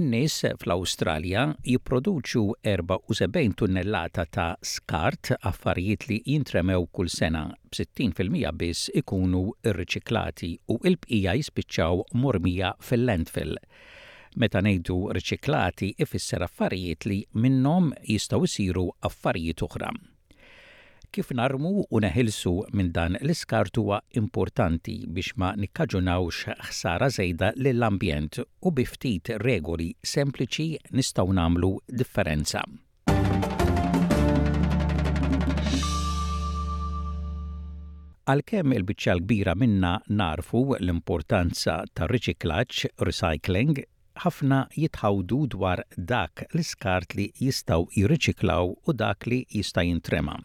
In-nies fl-Awstralja jipproduċu 74 tunnellata ta' skart, affarijiet li jintremew kull sena, b'60 fil-mija biss ikunu rriċiklati u l-bqija jispiċċaw mormija fil-landfill, Meta ngħidu riċiklati ifisser affarijiet li minnhom jistgħu jsiru affarijiet oħra. Kif narmu u neħilsu minn dan l-iskart huwa importanti biex ma nikkaġunawx ħsara żejda lill-ambjent u bi ftit regoli sempliċi nistgħu nagħmlu differenza. Għalkemm il-biċċa l-kbira minna nagħrfu l-importanza tar-riċiklaġġ, recycling, ħafna jitħawdu dwar dak l-iskart li jistgħu jirriċiklaw u dak li jista' jintrema.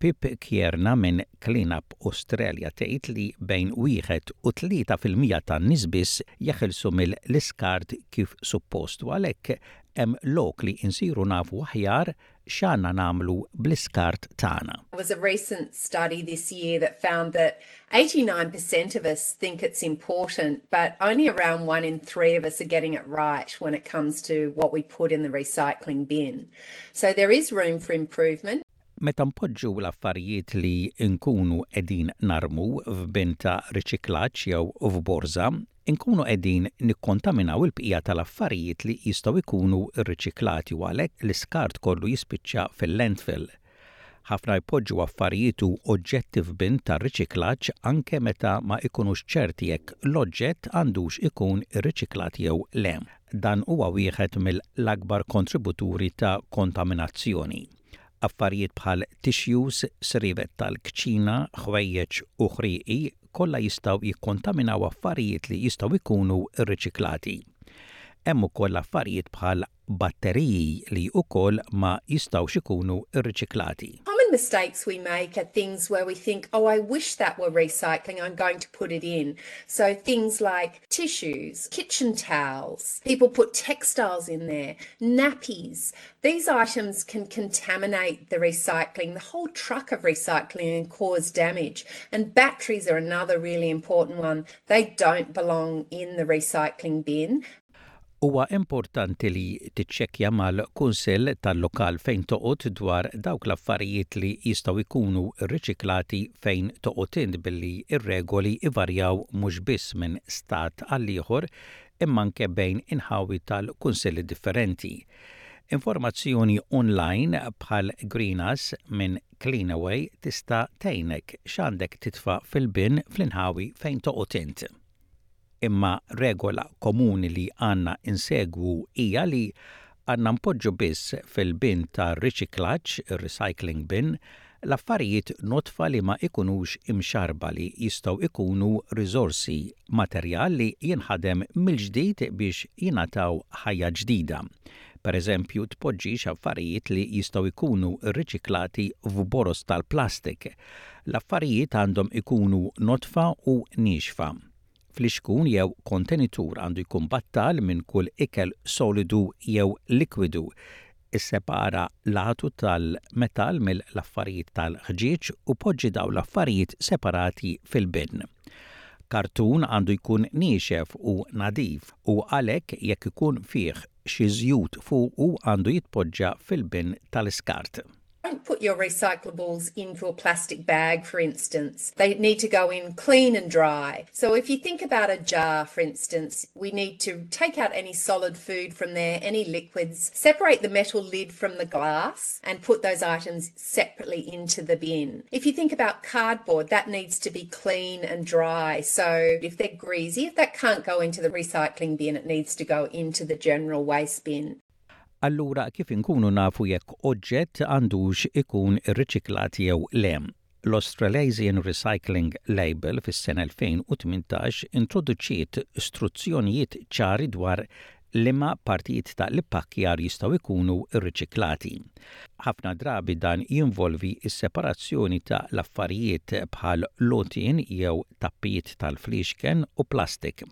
Pip Kierna minn Clean Up Australia tgħid li bejn wieħed u tlieta fil-mija tan-nies biss jeħilsu mill-iskart kif suppost u għalhekk hemm lok li nsiru nafu aħjar x'għandna nagħmlu bl-iskart tagħna. There was a recent study this year that found that 89 per cent of us think it's important but only around one in three of us are getting it right when it comes to what we put in the recycling bin. So there is room for improvement. Meta npoġġu l-affarijiet li nkunu qegħdin narmu f'bin ta' riċiklaġġ jew f'borża, inkunu qegħdin nikkontaminaw il-bqija tal-affarijiet li jistgħu jkunu rriċiklati u għalhekk l-iskart kollu jispiċċa fil-landfill. Ħafna jpoġġu affarijiet u oġġetti f'bin tar-riċiklaġġ anke meta ma jkunux ċerti jekk l-oġġett għandux ikun irriċiklat jew le. Dan huwa wieħed mill-akbar kontributuri ta' kontaminazzjoni. Affarijiet bħal tixjus, sriebet tal-kċina, ħwejjeġ u ħrieqi kollha jistgħu jikkontaminaw affarijiet li jistgħu jkunu rriċiklati. Hemm ukoll affarijiet bħal batteriji li wkoll ma jistgħux ikunu rriċiklati. mistakes we make are things where we think, oh, I wish that were recycling, I'm going to put it in. So things like tissues, kitchen towels, people put textiles in there, nappies. These items can contaminate the recycling, the whole truck of recycling, and cause damage. And batteries are another really important one. They don't belong in the recycling bin Huwa importanti li tiċċekkja mal-Kunsill tal-Lokal fejn toqgħod dwar dawk l-affarijiet li jistgħu jkunu riċiklati fejn toqgħod int billi r-regoli jvarjaw mhux biss minn Stat għal ieħor imma anke bejn inħawi tal-Kunsilli differenti. Informazzjoni online bħal GreenUs minn Cleanaway tista' tgħinek x'għandek titfa' fil-bin fl-inħawi fejn toqgħod int. Imma regola komuni li għandna nsegwu hija li għandna npoġġu biss fil-bin tar-riċiklaġġ, ir-recycling bin, l-affarijiet nodfa li ma jkunux imxarrba li jistgħu jkunu riżorsi, materjal li jinħadem mill-ġdid biex jingħataw ħajja ġdida. Pereżempju tpoġġix affarijiet li jistgħu jkunu rriċiklati f'boroż tal-plastik. L-affarijiet għandhom ikunu nodfa u niexfa. Flixkun jew kontenitur għandu jkun battal minn kull ikel solidu jew likwidu. Issepara l-għatu tal-metall mill-affarijiet tal-ħġieġ u poġġi dawn l-affarijiet separati fil-bin. Kartun għandu jkun niexef u nadif u għalhekk jekk ikun fih xi żjut fuqu għandu jitpoġġa fil-bin tal-iskart. don't put your recyclables into a plastic bag, for instance. They need to go in clean and dry. So if you think about a jar, for instance, we need to take out any solid food from there, any liquids, separate the metal lid from the glass, and put those items separately into the bin. If you think about cardboard, that needs to be clean and dry. So if they're greasy, if that can't go into the recycling bin, it needs to go into the general waste bin. Allura kif inkunu nafu jekk oġġett għandux ikun irriċiklat jew le? L-Australasian Recycling Label fis-sena 2018 introduċiet struzzjonijiet ċari dwar liema partijiet ta' l-ippakkjar jistgħu jkunu rriċiklati. Ħafna drabi dan jinvolvi s-separazzjoni ta' l-affarijiet bħal l-għotien jew tappijiet tal-fliexken u plastik.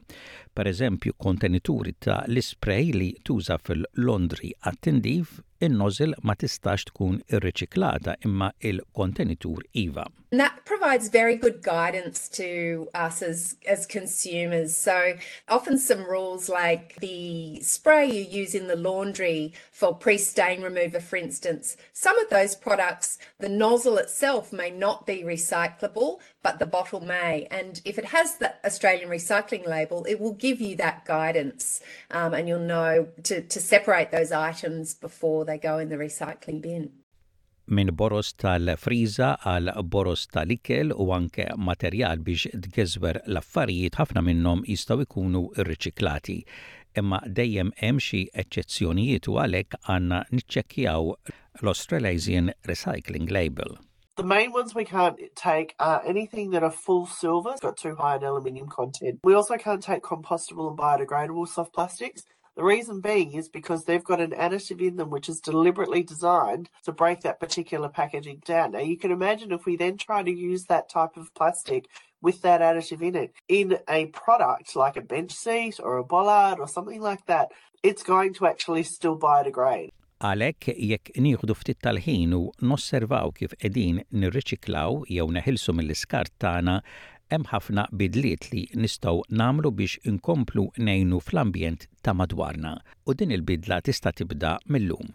Per eżempju kontenituri ta' l-isprej li tuża fil-londri għat-tindif, in-nozzle ma tistax tkun irriċiklata imma l-kontenitur iva. And that provides very good guidance to us as, as consumers. So often some rules like the spray you use in the laundry for pre-stain remover, for instance, some of those products, the nozzle itself may not be recyclable, but the bottle may. And if it has the Australian recycling label, it will give you that guidance um, and you'll know to, to separate those items before they go in the recycling bin. minn boroż tal-friża għal boroż tal-ikel u anke materjal biex tgeżwer l-affarijiet, ħafna minnhom jistgħu jkunu rriċiklati. Imma dejjem hemm xi eċċezzjonijiet u għalhekk għandna niċċekkjaw l-Australasian Recycling Label. The main ones we can't take are anything that are full silver, it's got too high an aluminium content. We also can't take compostable and biodegradable soft plastics, The reason being is because they've got an additive in them which is deliberately designed to break that particular packaging down. Now, you can imagine if we then try to use that type of plastic with that additive in it in a product like a bench seat or a bollard or something like that, it's going to actually still biodegrade. Għalhekk, jekk nieħdu ftit tal-ħin u nosservaw kif qegħdin nirriċiklaw jew neħilsu mill-iskart tagħna, hemm ħafna bidliet li nistgħu nagħmlu biex inkomplu ngħinu fl-ambjent ta' madwarna. U din il-bidla tista' tibda mil-lum.